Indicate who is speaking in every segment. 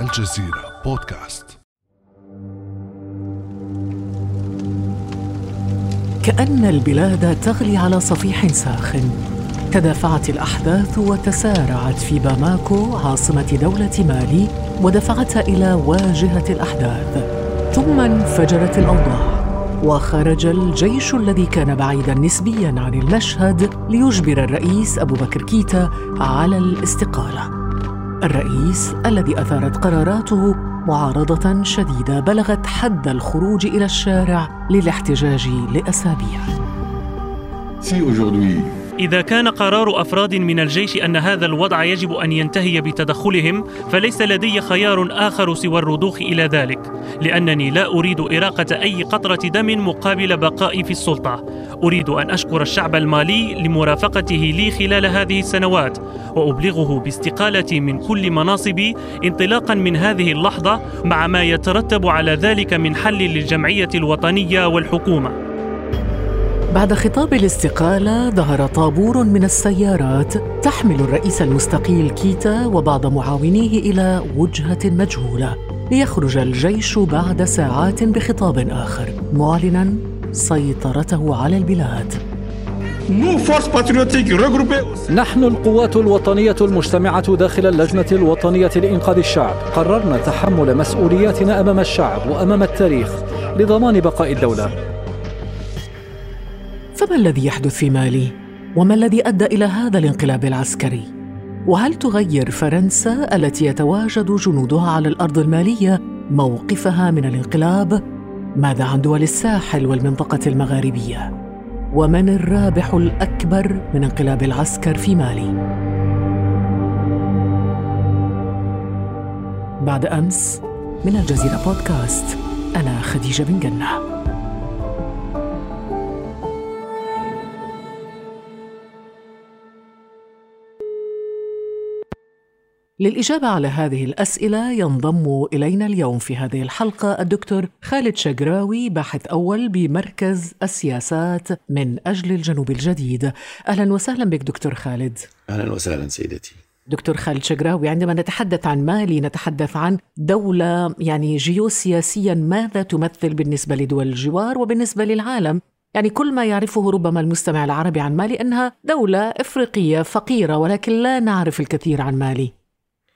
Speaker 1: الجزيرة بودكاست.
Speaker 2: كأن البلاد تغلي على صفيح ساخن تدافعت الأحداث وتسارعت في باماكو عاصمة دولة مالي ودفعتها إلى واجهة الأحداث. ثم انفجرت الأوضاع وخرج الجيش الذي كان بعيدا نسبيا عن المشهد ليجبر الرئيس أبو بكر كيتا على الاستقالة. الرئيس الذي أثارت قراراته معارضة شديدة بلغت حد الخروج إلى الشارع للاحتجاج لأسابيع.
Speaker 3: إذا كان قرار أفراد من الجيش أن هذا الوضع يجب أن ينتهي بتدخلهم فليس لدي خيار آخر سوى الرضوخ إلى ذلك. لأنني لا أريد إراقة أي قطرة دم مقابل بقائي في السلطة. أريد أن أشكر الشعب المالي لمرافقته لي خلال هذه السنوات وأبلغه باستقالتي من كل مناصبي انطلاقا من هذه اللحظة مع ما يترتب على ذلك من حل للجمعية الوطنية والحكومة.
Speaker 2: بعد خطاب الاستقالة ظهر طابور من السيارات تحمل الرئيس المستقيل كيتا وبعض معاونيه إلى وجهة مجهولة. ليخرج الجيش بعد ساعات بخطاب آخر معلنا سيطرته على البلاد.
Speaker 4: نحن القوات الوطنية المجتمعة داخل اللجنة الوطنية لإنقاذ الشعب. قررنا تحمل مسؤولياتنا أمام الشعب وأمام التاريخ لضمان بقاء الدولة.
Speaker 2: فما الذي يحدث في مالي؟ وما الذي أدى إلى هذا الانقلاب العسكري؟ وهل تغير فرنسا التي يتواجد جنودها على الأرض المالية موقفها من الانقلاب؟ ماذا عن دول الساحل والمنطقة المغاربية؟ ومن الرابح الأكبر من انقلاب العسكر في مالي؟ بعد أمس من الجزيرة بودكاست أنا خديجة بن جنة. للإجابة على هذه الأسئلة ينضم إلينا اليوم في هذه الحلقة الدكتور خالد شجراوي باحث أول بمركز السياسات من أجل الجنوب الجديد. أهلا وسهلا بك دكتور خالد.
Speaker 5: أهلا وسهلا سيدتي.
Speaker 2: دكتور خالد شجراوي عندما نتحدث عن مالي نتحدث عن دولة يعني جيوسياسيا ماذا تمثل بالنسبة لدول الجوار وبالنسبة للعالم؟ يعني كل ما يعرفه ربما المستمع العربي عن مالي أنها دولة إفريقية فقيرة ولكن لا نعرف الكثير عن مالي.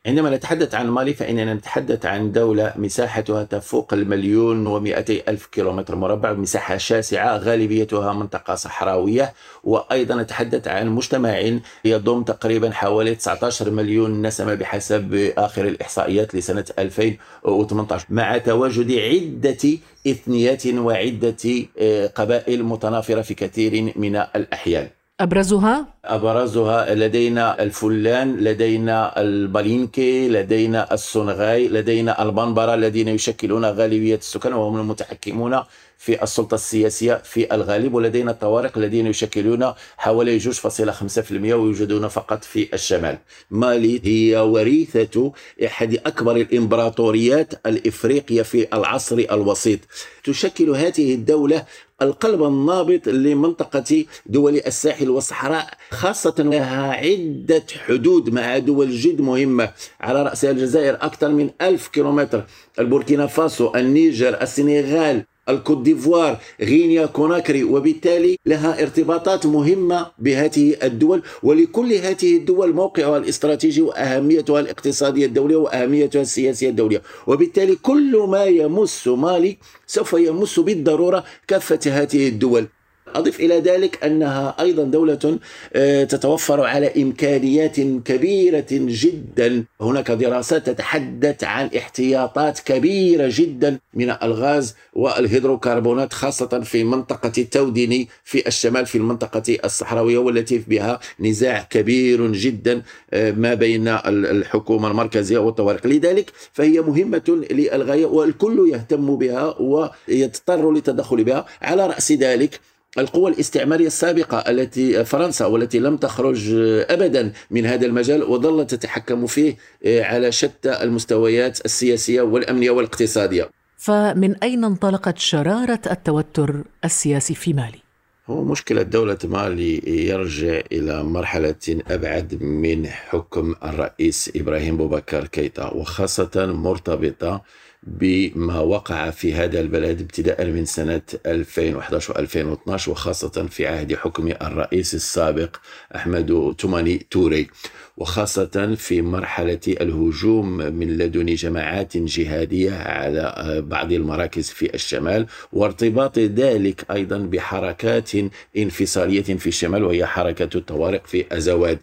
Speaker 5: عندما نتحدث عن مالي فإننا نتحدث عن دولة مساحتها تفوق المليون ومئتي ألف كيلومتر مربع مساحة شاسعة غالبيتها منطقة صحراوية. وأيضا نتحدث عن مجتمع يضم تقريبا حوالي 19 مليون نسمة بحسب آخر الإحصائيات لسنة 2018 مع تواجد عدة إثنيات وعدة آه، قبائل متنافرة في كثير من الأحيان.
Speaker 2: أبرزها؟
Speaker 5: أبرزها لدينا الفلان لدينا البالينكي لدينا السونغاي لدينا البنبرة الذين يشكلون غالبية السكان وهم المتحكمون في السلطة السياسية في الغالب ولدينا الطوارق الذين يشكلون حوالي 2.5% ويوجدون فقط في الشمال. مالي هي وريثة أحد أكبر الإمبراطوريات الإفريقية في العصر الوسيط. تشكل هذه الدولة القلب النابض لمنطقة دول الساحل والصحراء خاصة لها عدة حدود مع دول جد مهمة. على رأسها الجزائر أكثر من ألف كيلومتر البوركينا فاسو النيجر السنغال. الكوت ديفوار غينيا كوناكري وبالتالي لها ارتباطات مهمة بهذه الدول ولكل هذه الدول موقعها الاستراتيجي وأهميتها الاقتصادية الدولية وأهميتها السياسية الدولية. وبالتالي كل ما يمس مالي سوف يمس بالضرورة كافة هذه الدول. أضف إلى ذلك أنها أيضا دولة آه، تتوفر على إمكانيات كبيرة جدا. هناك دراسات تتحدث عن احتياطات كبيرة جدا من الغاز والهيدروكربونات خاصة في منطقة توديني في الشمال في المنطقة الصحراوية والتي بها نزاع كبير جدا آه، ما بين الحكومة المركزية والطوارق لذلك فهي مهمة للغاية والكل يهتم بها ويضطر للتدخل بها. على رأس ذلك القوى الاستعمارية السابقة التي فرنسا والتي لم تخرج أبدا من هذا المجال وظلت تتحكم فيه آه، على شتى المستويات السياسية والأمنية والاقتصادية
Speaker 2: فمن أين انطلقت شرارة التوتر السياسي في مالي؟
Speaker 5: هو مشكلة دولة مالي يرجع إلى مرحلة أبعد من حكم الرئيس إبراهيم بوبكر كيتا وخاصة مرتبطة بما وقع في هذا البلد ابتداء من سنة 2011 و2012 وخاصة في عهد حكم الرئيس السابق أحمد توماني توري وخاصة في مرحلة الهجوم من لدن جماعات جهادية على بعض المراكز في الشمال وارتباط ذلك أيضا بحركات انفصالية في الشمال وهي حركة الطوارق في أزواد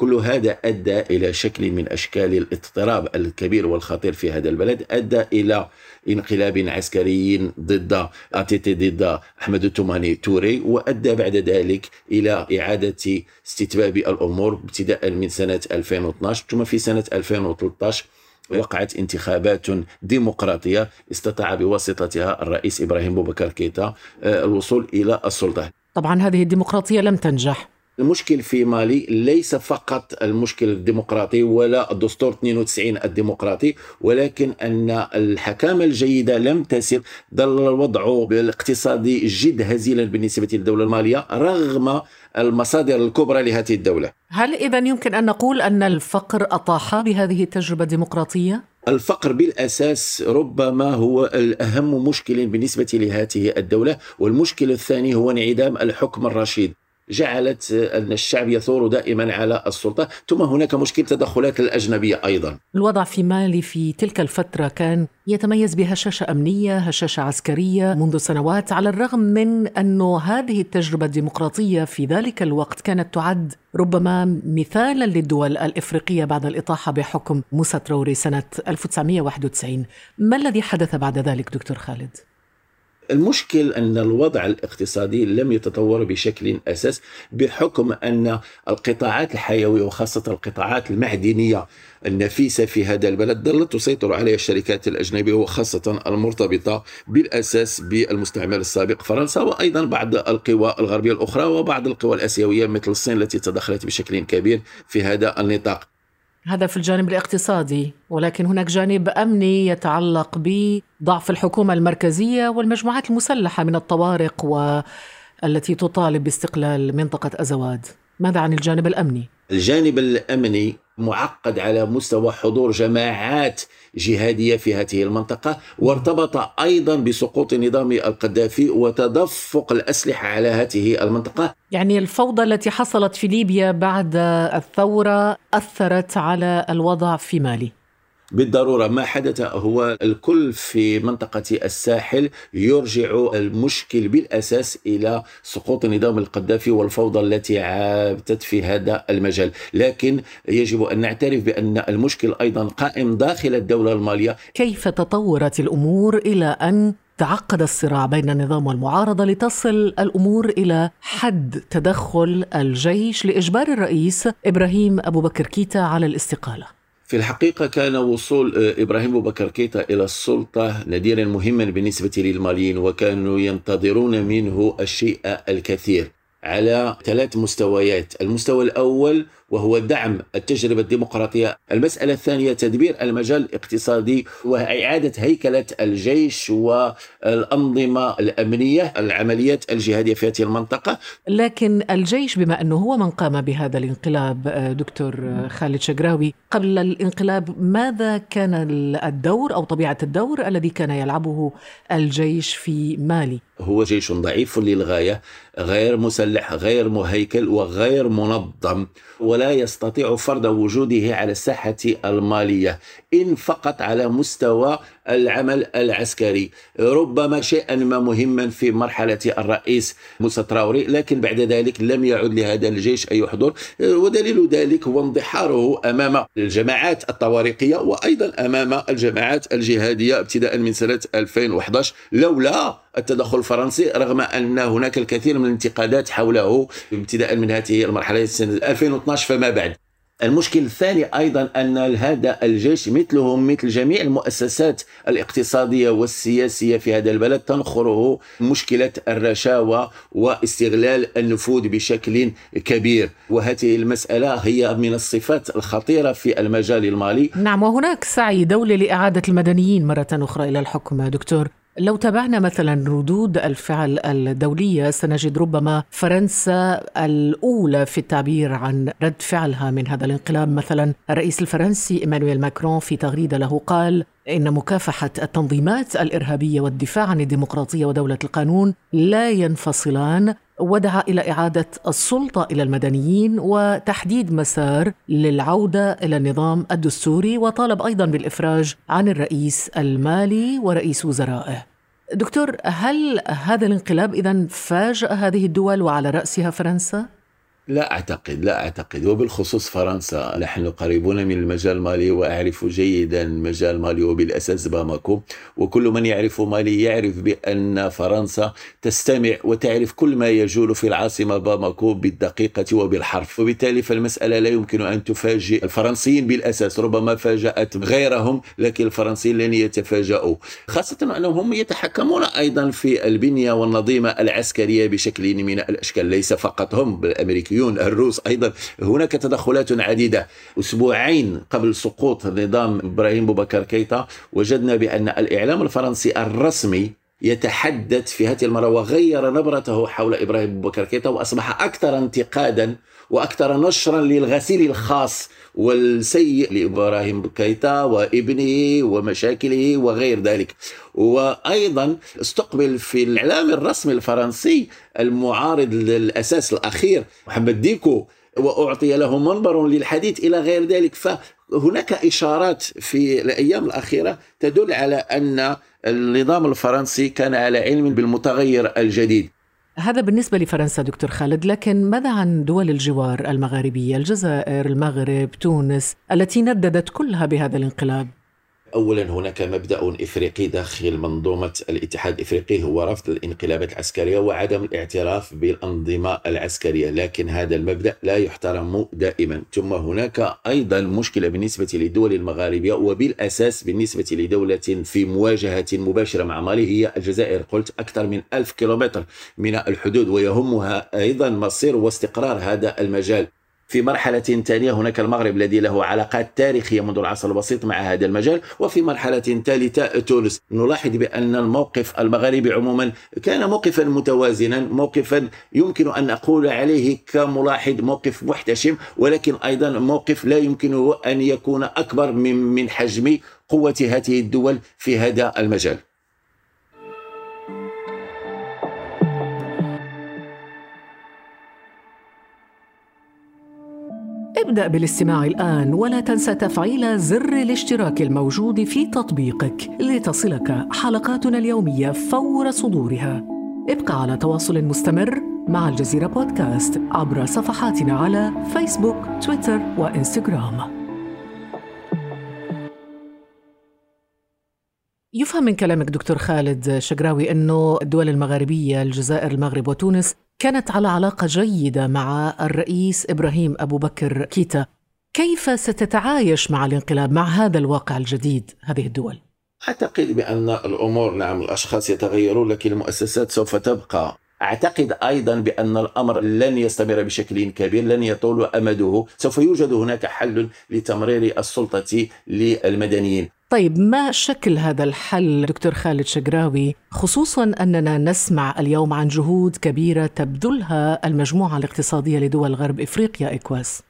Speaker 5: كل هذا أدى إلى شكل من أشكال الاضطراب الكبير والخطير في هذا البلد أدى إلى انقلاب عسكري ضد اتيتي ضد أحمد التوماني توري وأدى بعد ذلك إلى إعادة استتباب الأمور ابتداء من سنة 2012 ثم في سنة 2013 وقعت انتخابات ديمقراطية استطاع بواسطتها الرئيس إبراهيم بوبكر كيتا آه، الوصول إلى السلطة.
Speaker 2: طبعا هذه الديمقراطية لم تنجح.
Speaker 5: المشكل في مالي ليس فقط المشكل الديمقراطي ولا الدستور 92 الديمقراطي ولكن أن الحكامة الجيدة لم تسر ظل الوضع الاقتصادي جد هزيلا بالنسبة للدولة المالية رغم المصادر الكبرى لهذه الدولة
Speaker 2: هل إذا يمكن أن نقول أن الفقر أطاح بهذه التجربة الديمقراطية؟
Speaker 5: الفقر بالأساس ربما هو الأهم مشكل بالنسبة لهذه الدولة والمشكل الثاني هو انعدام الحكم الرشيد جعلت أن الشعب يثور دائما على السلطة. ثم هناك مشكلة تدخلات الأجنبية أيضا.
Speaker 2: الوضع في مالي في تلك الفترة كان يتميز بهشاشة أمنية هشاشة عسكرية. منذ سنوات على الرغم من أن هذه التجربة الديمقراطية في ذلك الوقت كانت تعد ربما مثالا للدول الإفريقية بعد الإطاحة بحكم موسى تروري سنة 1991 ما الذي حدث بعد ذلك دكتور خالد؟
Speaker 5: المشكل أن الوضع الاقتصادي لم يتطور بشكل أساس بحكم أن القطاعات الحيوية وخاصة القطاعات المعدنية النفيسة في هذا البلد ظلت تسيطر عليها الشركات الأجنبية وخاصة المرتبطة بالأساس بالمستعمر السابق فرنسا وأيضا بعض القوى الغربية الأخرى وبعض القوى الآسيوية مثل الصين التي تدخلت بشكل كبير في هذا النطاق.
Speaker 2: هذا في الجانب الاقتصادي ولكن هناك جانب أمني يتعلق بضعف الحكومة المركزية والمجموعات المسلحة من الطوارق والتي تطالب باستقلال منطقة أزواد. ماذا عن الجانب الأمني؟
Speaker 5: الجانب الأمني معقد على مستوى حضور جماعات جهادية في هذه المنطقة وارتبط أيضا بسقوط نظام القذافي وتدفق الأسلحة على هذه المنطقة.
Speaker 2: يعني الفوضى التي حصلت في ليبيا بعد الثورة أثرت على الوضع في مالي.
Speaker 5: بالضرورة ما حدث هو الكل في منطقة الساحل يرجع المشكل بالأساس إلى سقوط نظام القذافي والفوضى التي عابتت في هذا المجال، لكن يجب أن نعترف بأن المشكل أيضا قائم داخل الدولة المالية.
Speaker 2: كيف تطورت الأمور إلى أن تعقد الصراع بين النظام والمعارضة لتصل الأمور إلى حد تدخل الجيش لإجبار الرئيس إبراهيم أبو بكر كيتا على الاستقالة.
Speaker 5: في الحقيقة كان وصول آه، إبراهيم بكر كيتا إلى السلطة نذيرا مهما بالنسبة للماليين وكانوا ينتظرون منه الشيء الكثير على ثلاث مستويات. المستوى الأول وهو دعم التجربة الديمقراطية. المسألة الثانية تدبير المجال الاقتصادي وإعادة هيكلة الجيش والأنظمة الأمنية العمليات الجهادية في هذه المنطقة.
Speaker 2: لكن الجيش بما أنه هو من قام بهذا الانقلاب آه، دكتور آه، خالد شقراوي قبل الانقلاب ماذا كان الدور أو طبيعة الدور الذي كان يلعبه الجيش في مالي؟
Speaker 5: هو جيش ضعيف للغاية. غير مسلح غير مهيكل وغير منظم ولا يستطيع فرض وجوده على الساحة المالية. إن فقط على مستوى العمل العسكري. ربما شيئا ما مهما في مرحلة الرئيس موسى تراوري لكن بعد ذلك لم يعد لهذا الجيش أي حضور ودليل ذلك هو انضحاره أمام الجماعات الطوارقية وأيضا أمام الجماعات الجهادية ابتداء من سنة 2011 لولا التدخل الفرنسي رغم أن هناك الكثير من الانتقادات حوله ابتداء من هذه المرحلة سنة 2012 فما بعد. المشكل الثاني أيضا أن هذا الجيش مثله مثل جميع المؤسسات الاقتصادية والسياسية في هذا البلد تنخره مشكلة الرشاوى واستغلال النفوذ بشكل كبير. وهذه المسألة هي من الصفات الخطيرة في المجال المالي.
Speaker 2: نعم وهناك سعي دولي لإعادة المدنيين مرة أخرى إلى الحكم. دكتور لو تابعنا مثلا ردود الفعل الدولية سنجد ربما فرنسا الأولى في التعبير عن رد فعلها من هذا الانقلاب. مثلا الرئيس الفرنسي إيمانويل ماكرون في تغريدة له قال إن مكافحة التنظيمات الإرهابية والدفاع عن الديمقراطية ودولة القانون لا ينفصلان ودعا إلى إعادة السلطة إلى المدنيين وتحديد مسار للعودة إلى النظام الدستوري وطالب أيضا بالإفراج عن الرئيس المالي ورئيس وزرائه. دكتور هل هذا الانقلاب اذا فاجأ هذه الدول وعلى رأسها فرنسا؟
Speaker 5: لا أعتقد لا أعتقد. وبالخصوص فرنسا. نحن قريبون من المجال المالي وأعرف جيدا مجال مالي وبالأساس باماكو. وكل من يعرف مالي يعرف بأن فرنسا تستمع وتعرف كل ما يجول في العاصمة باماكو بالدقيقة وبالحرف. وبالتالي فالمسألة لا يمكن أن تفاجئ الفرنسيين بالأساس. ربما فاجأت غيرهم لكن الفرنسيين لن يتفاجؤوا. خاصة أنهم هم يتحكمون أيضا في البنية والنظيمة العسكرية بشكل من الأشكال. ليس فقط هم بالأمريكيون الأمريكيون الروس أيضا. هناك تدخلات عديدة. أسبوعين قبل سقوط نظام إبراهيم بوبكر كيتا وجدنا بأن الإعلام الفرنسي الرسمي يتحدث في هذه المرة وغير نبرته حول إبراهيم بوبكر كيتا وأصبح أكثر انتقادا وأكثر نشرا للغسيل الخاص والسيء لإبراهيم كيتا وإبنه ومشاكله وغير ذلك. وأيضا استقبل في الإعلام الرسمي الفرنسي المعارض للأساس الأخير محمد ديكو وأعطي له منبر للحديث إلى غير ذلك. فهناك إشارات في الأيام الأخيرة تدل على أن النظام الفرنسي كان على علم بالمتغير الجديد.
Speaker 2: هذا بالنسبة لفرنسا دكتور خالد لكن ماذا عن دول الجوار المغاربية؟ الجزائر المغرب تونس التي نددت كلها بهذا الانقلاب.
Speaker 5: اولا هناك مبدأ إفريقي داخل منظومة الاتحاد الإفريقي هو رفض الانقلابات العسكرية وعدم الاعتراف بالأنظمة العسكرية، لكن هذا المبدأ لا يحترم دائما، ثم هناك أيضا مشكلة بالنسبة للدول المغاربيه وبالأساس بالنسبة لدولة في مواجهة مباشرة مع مالي هي الجزائر، قلت أكثر من ألف كيلومتر من الحدود ويهمها أيضا مصير واستقرار هذا المجال. في مرحلة ثانية هناك المغرب الذي له علاقات تاريخية منذ العصر الوسيط مع هذا المجال وفي مرحلة ثالثة تونس. نلاحظ بأن الموقف المغربي عموما كان موقفا متوازنا موقفا يمكن أن أقول عليه كملاحظ موقف محتشم ولكن أيضا موقف لا يمكنه أن يكون أكبر من حجم قوة هذه الدول في هذا المجال.
Speaker 2: ابدأ بالاستماع الآن ولا تنسى تفعيل زر الاشتراك الموجود في تطبيقك لتصلك حلقاتنا اليومية فور صدورها. ابقى على تواصل مستمر مع الجزيرة بودكاست عبر صفحاتنا على فيسبوك، تويتر وإنستغرام. يفهم من كلامك دكتور خالد شقراوي أنه الدول المغاربية الجزائر المغرب وتونس كانت على علاقة جيدة مع الرئيس إبراهيم أبو بكر كيتا. كيف ستتعايش مع الانقلاب مع هذا الواقع الجديد هذه الدول؟
Speaker 5: أعتقد بأن الأمور نعم الأشخاص يتغيرون لكن المؤسسات سوف تبقى. أعتقد أيضا بأن الأمر لن يستمر بشكل كبير لن يطول أمده. سوف يوجد هناك حل لتمرير السلطة للمدنيين.
Speaker 2: طيب ما شكل هذا الحل دكتور خالد شقراوي خصوصا أننا نسمع اليوم عن جهود كبيرة تبذلها المجموعة الاقتصادية لدول غرب إفريقيا ايكواس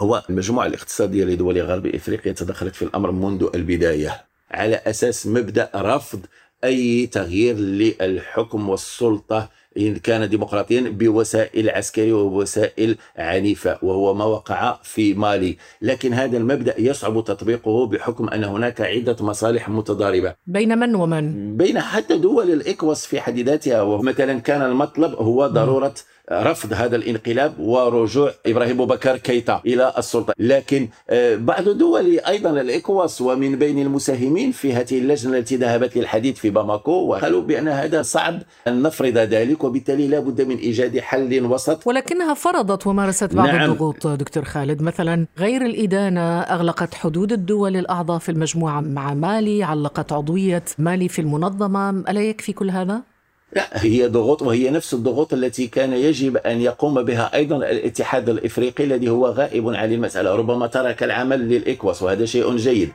Speaker 5: هو المجموعة الاقتصادية لدول غرب إفريقيا تدخلت في الأمر منذ البداية على أساس مبدأ رفض أي تغيير للحكم والسلطة إن كان ديمقراطيا بوسائل عسكرية ووسائل عنيفة وهو ما وقع في مالي. لكن هذا المبدأ يصعب تطبيقه بحكم أن هناك عدة مصالح متضاربة.
Speaker 2: بين من ومن؟
Speaker 5: بين حتى دول الإكواس في حد ذاتها. ومثلا كان المطلب هو ضرورة رفض هذا الانقلاب ورجوع إبراهيم بكر كيتا إلى السلطة، لكن آه، بعض دول أيضا الايكواس ومن بين المساهمين في هذه اللجنة التي ذهبت للحديث في باماكو وقالوا بأن هذا صعب أن نفرض ذلك وبالتالي لا بد من إيجاد حل وسط.
Speaker 2: ولكنها فرضت ومارست بعض نعم. الضغوط دكتور خالد. مثلا غير الإدانة أغلقت حدود الدول الأعضاء في المجموعة مع مالي علقت عضوية مالي في المنظمة. ألا يكفي كل هذا؟
Speaker 5: لا هي ضغوط وهي نفس الضغوط التي كان يجب أن يقوم بها أيضا الاتحاد الإفريقي الذي هو غائب عن المسألة ربما ترك العمل للاكواس وهذا شيء جيد.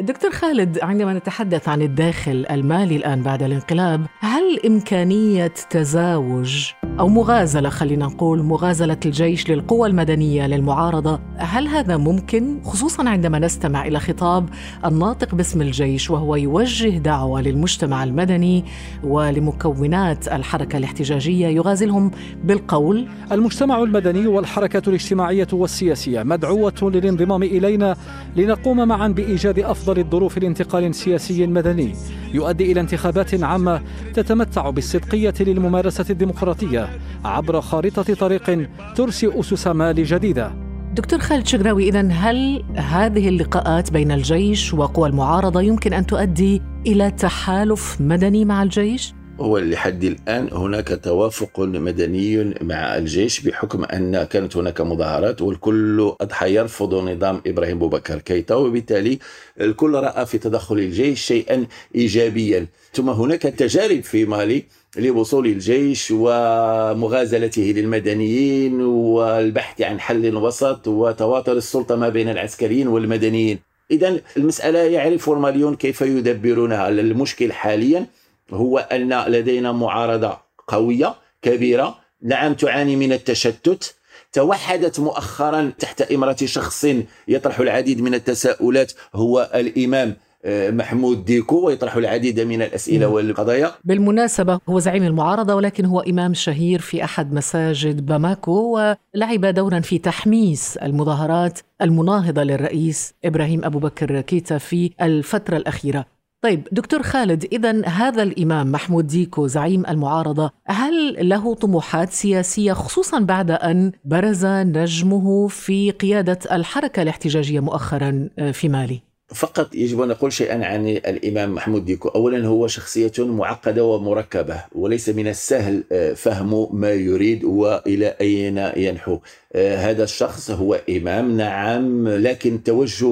Speaker 2: دكتور خالد عندما نتحدث عن الداخل المالي الآن بعد الانقلاب هل إمكانية تزاوج أو مغازلة خلينا نقول مغازلة الجيش للقوى المدنية للمعارضة هل هذا ممكن؟ خصوصا عندما نستمع إلى خطاب الناطق باسم الجيش وهو يوجه دعوة للمجتمع المدني ولمكونات الحركة الاحتجاجية يغازلهم بالقول؟
Speaker 4: المجتمع المدني والحركة الاجتماعية والسياسية مدعوة للانضمام إلينا لنقوم معا بإيجاد أفضل الظروف لانتقال سياسي مدني يؤدي إلى انتخابات عامة تتمتع بالصدقية للممارسة الديمقراطية عبر خارطة طريق ترسي أسس مال جديدة
Speaker 2: دكتور خالد شقراوي إذا هل هذه اللقاءات بين الجيش وقوى المعارضة يمكن أن تؤدي إلى تحالف مدني مع الجيش؟
Speaker 5: هو لحد الآن هناك توافق مدني مع الجيش بحكم أن كانت هناك مظاهرات والكل أضحى يرفض نظام إبراهيم بوبكر. كيتا وبالتالي الكل رأى في تدخل الجيش شيئا إيجابيا. ثم هناك تجارب في مالي لوصول الجيش ومغازلته للمدنيين والبحث عن حل وسط وتواتر السلطة ما بين العسكريين والمدنيين. إذا المسألة يعرف الماليون كيف يدبرونها. المشكل حاليا هو أن لدينا معارضة قوية كبيرة. نعم تعاني من التشتت. توحدت مؤخرا تحت إمرة شخص يطرح العديد من التساؤلات هو الإمام آه، محمود ديكو ويطرح العديد من الأسئلة والقضايا.
Speaker 2: بالمناسبة هو زعيم المعارضة ولكن هو إمام شهير في أحد مساجد باماكو ولعب دورا في تحميس المظاهرات المناهضة للرئيس إبراهيم أبو بكر كيتا في الفترة الأخيرة. طيب دكتور خالد إذا هذا الإمام محمود ديكو زعيم المعارضة هل له طموحات سياسية خصوصا بعد أن برز نجمه في قيادة الحركة الاحتجاجية مؤخرا آه، في مالي؟
Speaker 5: فقط يجب أن نقول شيئا عن الإمام محمود ديكو. أولا هو شخصية معقدة ومركبة وليس من السهل آه، فهم ما يريد وإلى أين ينحو. آه، هذا الشخص هو إمام نعم لكن توجهه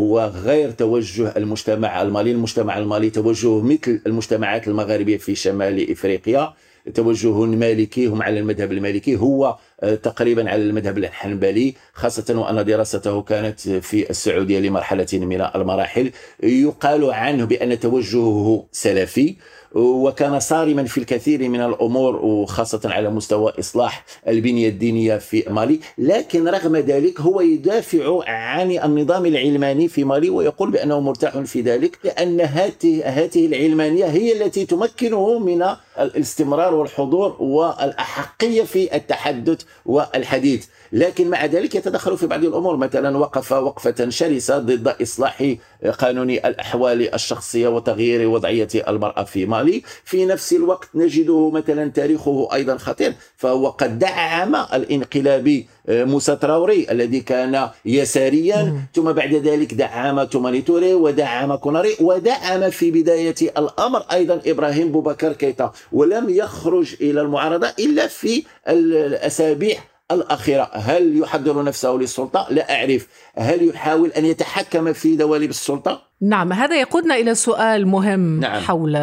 Speaker 5: هو غير توجه المجتمع المالي. المجتمع المالي توجهه مثل المجتمعات المغاربية في شمال إفريقيا. توجه مالكي هم على المذهب المالكي. هو تقريبا على المذهب الحنبلي خاصة وأن دراسته كانت في السعودية لمرحلة من المراحل يقال عنه بأن توجهه سلفي. وكان صارما في الكثير من الأمور وخاصة على مستوى إصلاح البنية الدينية في مالي، لكن رغم ذلك هو يدافع عن النظام العلماني في مالي ويقول بأنه مرتاح في ذلك لأن هذه هذه العلمانية هي التي تمكنه من الاستمرار والحضور والأحقية في التحدث والحديث، لكن مع ذلك يتدخل في بعض الأمور مثلا وقف وقفة شرسة ضد إصلاح قانون الأحوال الشخصية وتغيير وضعية المرأة في مالي. في نفس الوقت نجده مثلا تاريخه أيضا خطير فهو قد دعم الانقلابي آه، موسى تراوري الذي كان يساريا ثم بعد ذلك دعم توماني توري ودعم كوناري ودعم في بداية الأمر أيضا إبراهيم بوبكر كيتا ولم يخرج إلى المعارضة إلا في الأسابيع الأخيرة هل يحضر نفسه للسلطة؟ لا أعرف هل يحاول أن يتحكم في دواليب السلطة؟
Speaker 2: نعم هذا يقودنا إلى سؤال مهم نعم. حول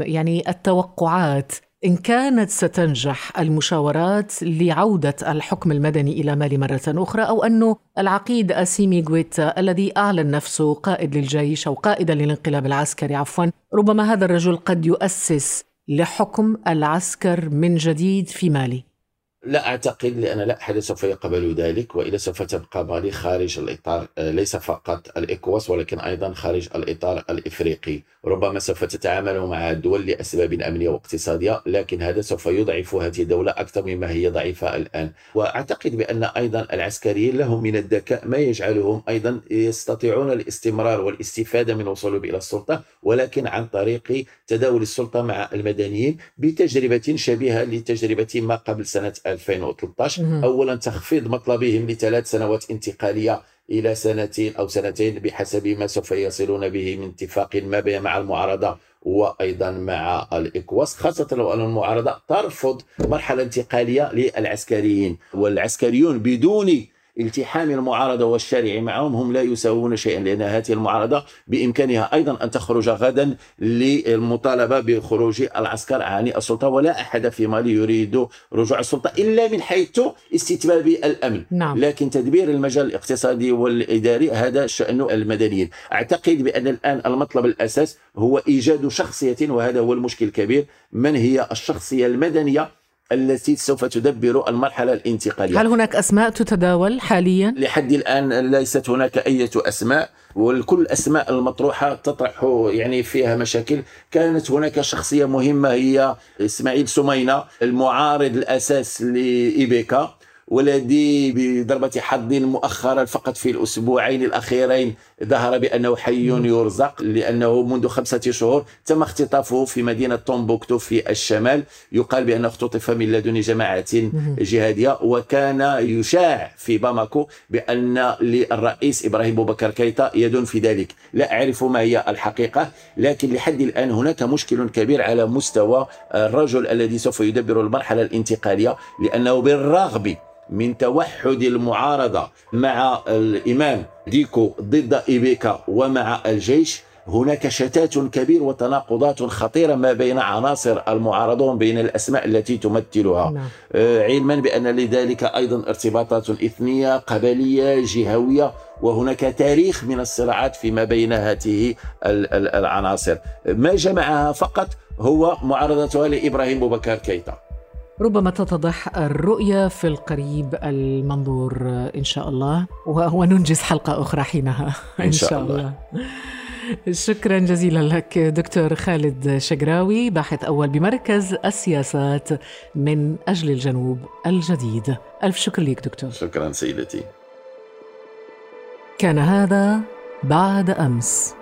Speaker 2: يعني التوقعات إن كانت ستنجح المشاورات لعودة الحكم المدني إلى مالي مرة أخرى أو أنه العقيد أسيمي غويتا الذي أعلن نفسه قائد للجيش أو قائدا للانقلاب العسكري عفوا ربما هذا الرجل قد يؤسس لحكم العسكر من جديد في مالي
Speaker 5: لا أعتقد لأن لا احد سوف يقبل ذلك والا سوف تبقى مالي خارج الإطار آه، ليس فقط الايكواس ولكن أيضا خارج الإطار الإفريقي. ربما سوف تتعامل مع الدول لأسباب أمنية واقتصادية لكن هذا سوف يضعف هذه الدولة أكثر مما هي ضعيفة الآن. وأعتقد بأن أيضا العسكريين لهم من الذكاء ما يجعلهم أيضا يستطيعون الاستمرار والاستفادة من وصولهم إلى السلطة ولكن عن طريق تداول السلطة مع المدنيين بتجربة شبيهة لتجربة ما قبل سنة 2013 اولا تخفيض مطلبهم لثلاث سنوات انتقالية إلى سنتين أو سنتين بحسب ما سوف يصلون به من اتفاق ما بين مع المعارضة وأيضا مع الإكواس. خاصة لو أن المعارضة ترفض مرحلة انتقالية للعسكريين والعسكريون بدون التحام المعارضة والشارع معهم هم لا يساوون شيئا لأن هذه المعارضة بإمكانها أيضا أن تخرج غدا للمطالبة بخروج العسكر عن السلطة ولا أحد في مالي يريد رجوع السلطة إلا من حيث استتباب الأمن
Speaker 2: نعم.
Speaker 5: لكن تدبير المجال الاقتصادي والإداري هذا شأن المدنيين أعتقد بأن الآن المطلب الأساس هو إيجاد شخصية وهذا هو المشكل الكبير من هي الشخصية المدنية التي سوف تدبر المرحلة الانتقالية
Speaker 2: هل هناك أسماء تتداول حاليا؟
Speaker 5: لحد الآن ليست هناك أي أسماء والكل الأسماء المطروحة تطرح يعني فيها مشاكل كانت هناك شخصية مهمة هي إسماعيل سمينة المعارض الأساس لإيبيكا والذي بضربة حظ مؤخرا فقط في الأسبوعين الأخيرين ظهر بأنه حي يرزق لأنه منذ خمسة شهور تم اختطافه في مدينة تومبوكتو في الشمال. يقال بأنه اختطف من لدن جماعة جهادية وكان يشاع في باماكو بأن للرئيس إبراهيم بوبكر كيتا يد في ذلك. لا أعرف ما هي الحقيقة لكن لحد الآن هناك مشكل كبير على مستوى الرجل الذي سوف يدبر المرحلة الانتقالية لأنه بالرغم من توحد المعارضة مع الإمام ديكو ضد إيبيكا ومع الجيش هناك شتات كبير وتناقضات خطيرة ما بين عناصر المعارضة وبين الأسماء التي تمثلها. نعم. آه، علما بأن لذلك أيضا ارتباطات إثنية قبلية جهوية وهناك تاريخ من الصراعات فيما بين هذه العناصر. ما جمعها فقط هو معارضتها لإبراهيم بوبكر كيتا.
Speaker 2: ربما تتضح الرؤية في القريب المنظور إن شاء الله وننجز حلقة أخرى حينها
Speaker 5: إن شاء الله.
Speaker 2: شكرا جزيلا لك دكتور خالد شقراوي باحث أول بمركز السياسات من أجل الجنوب الجديد. ألف شكر لك دكتور.
Speaker 5: شكرا سيدتي.
Speaker 2: كان هذا بعد أمس.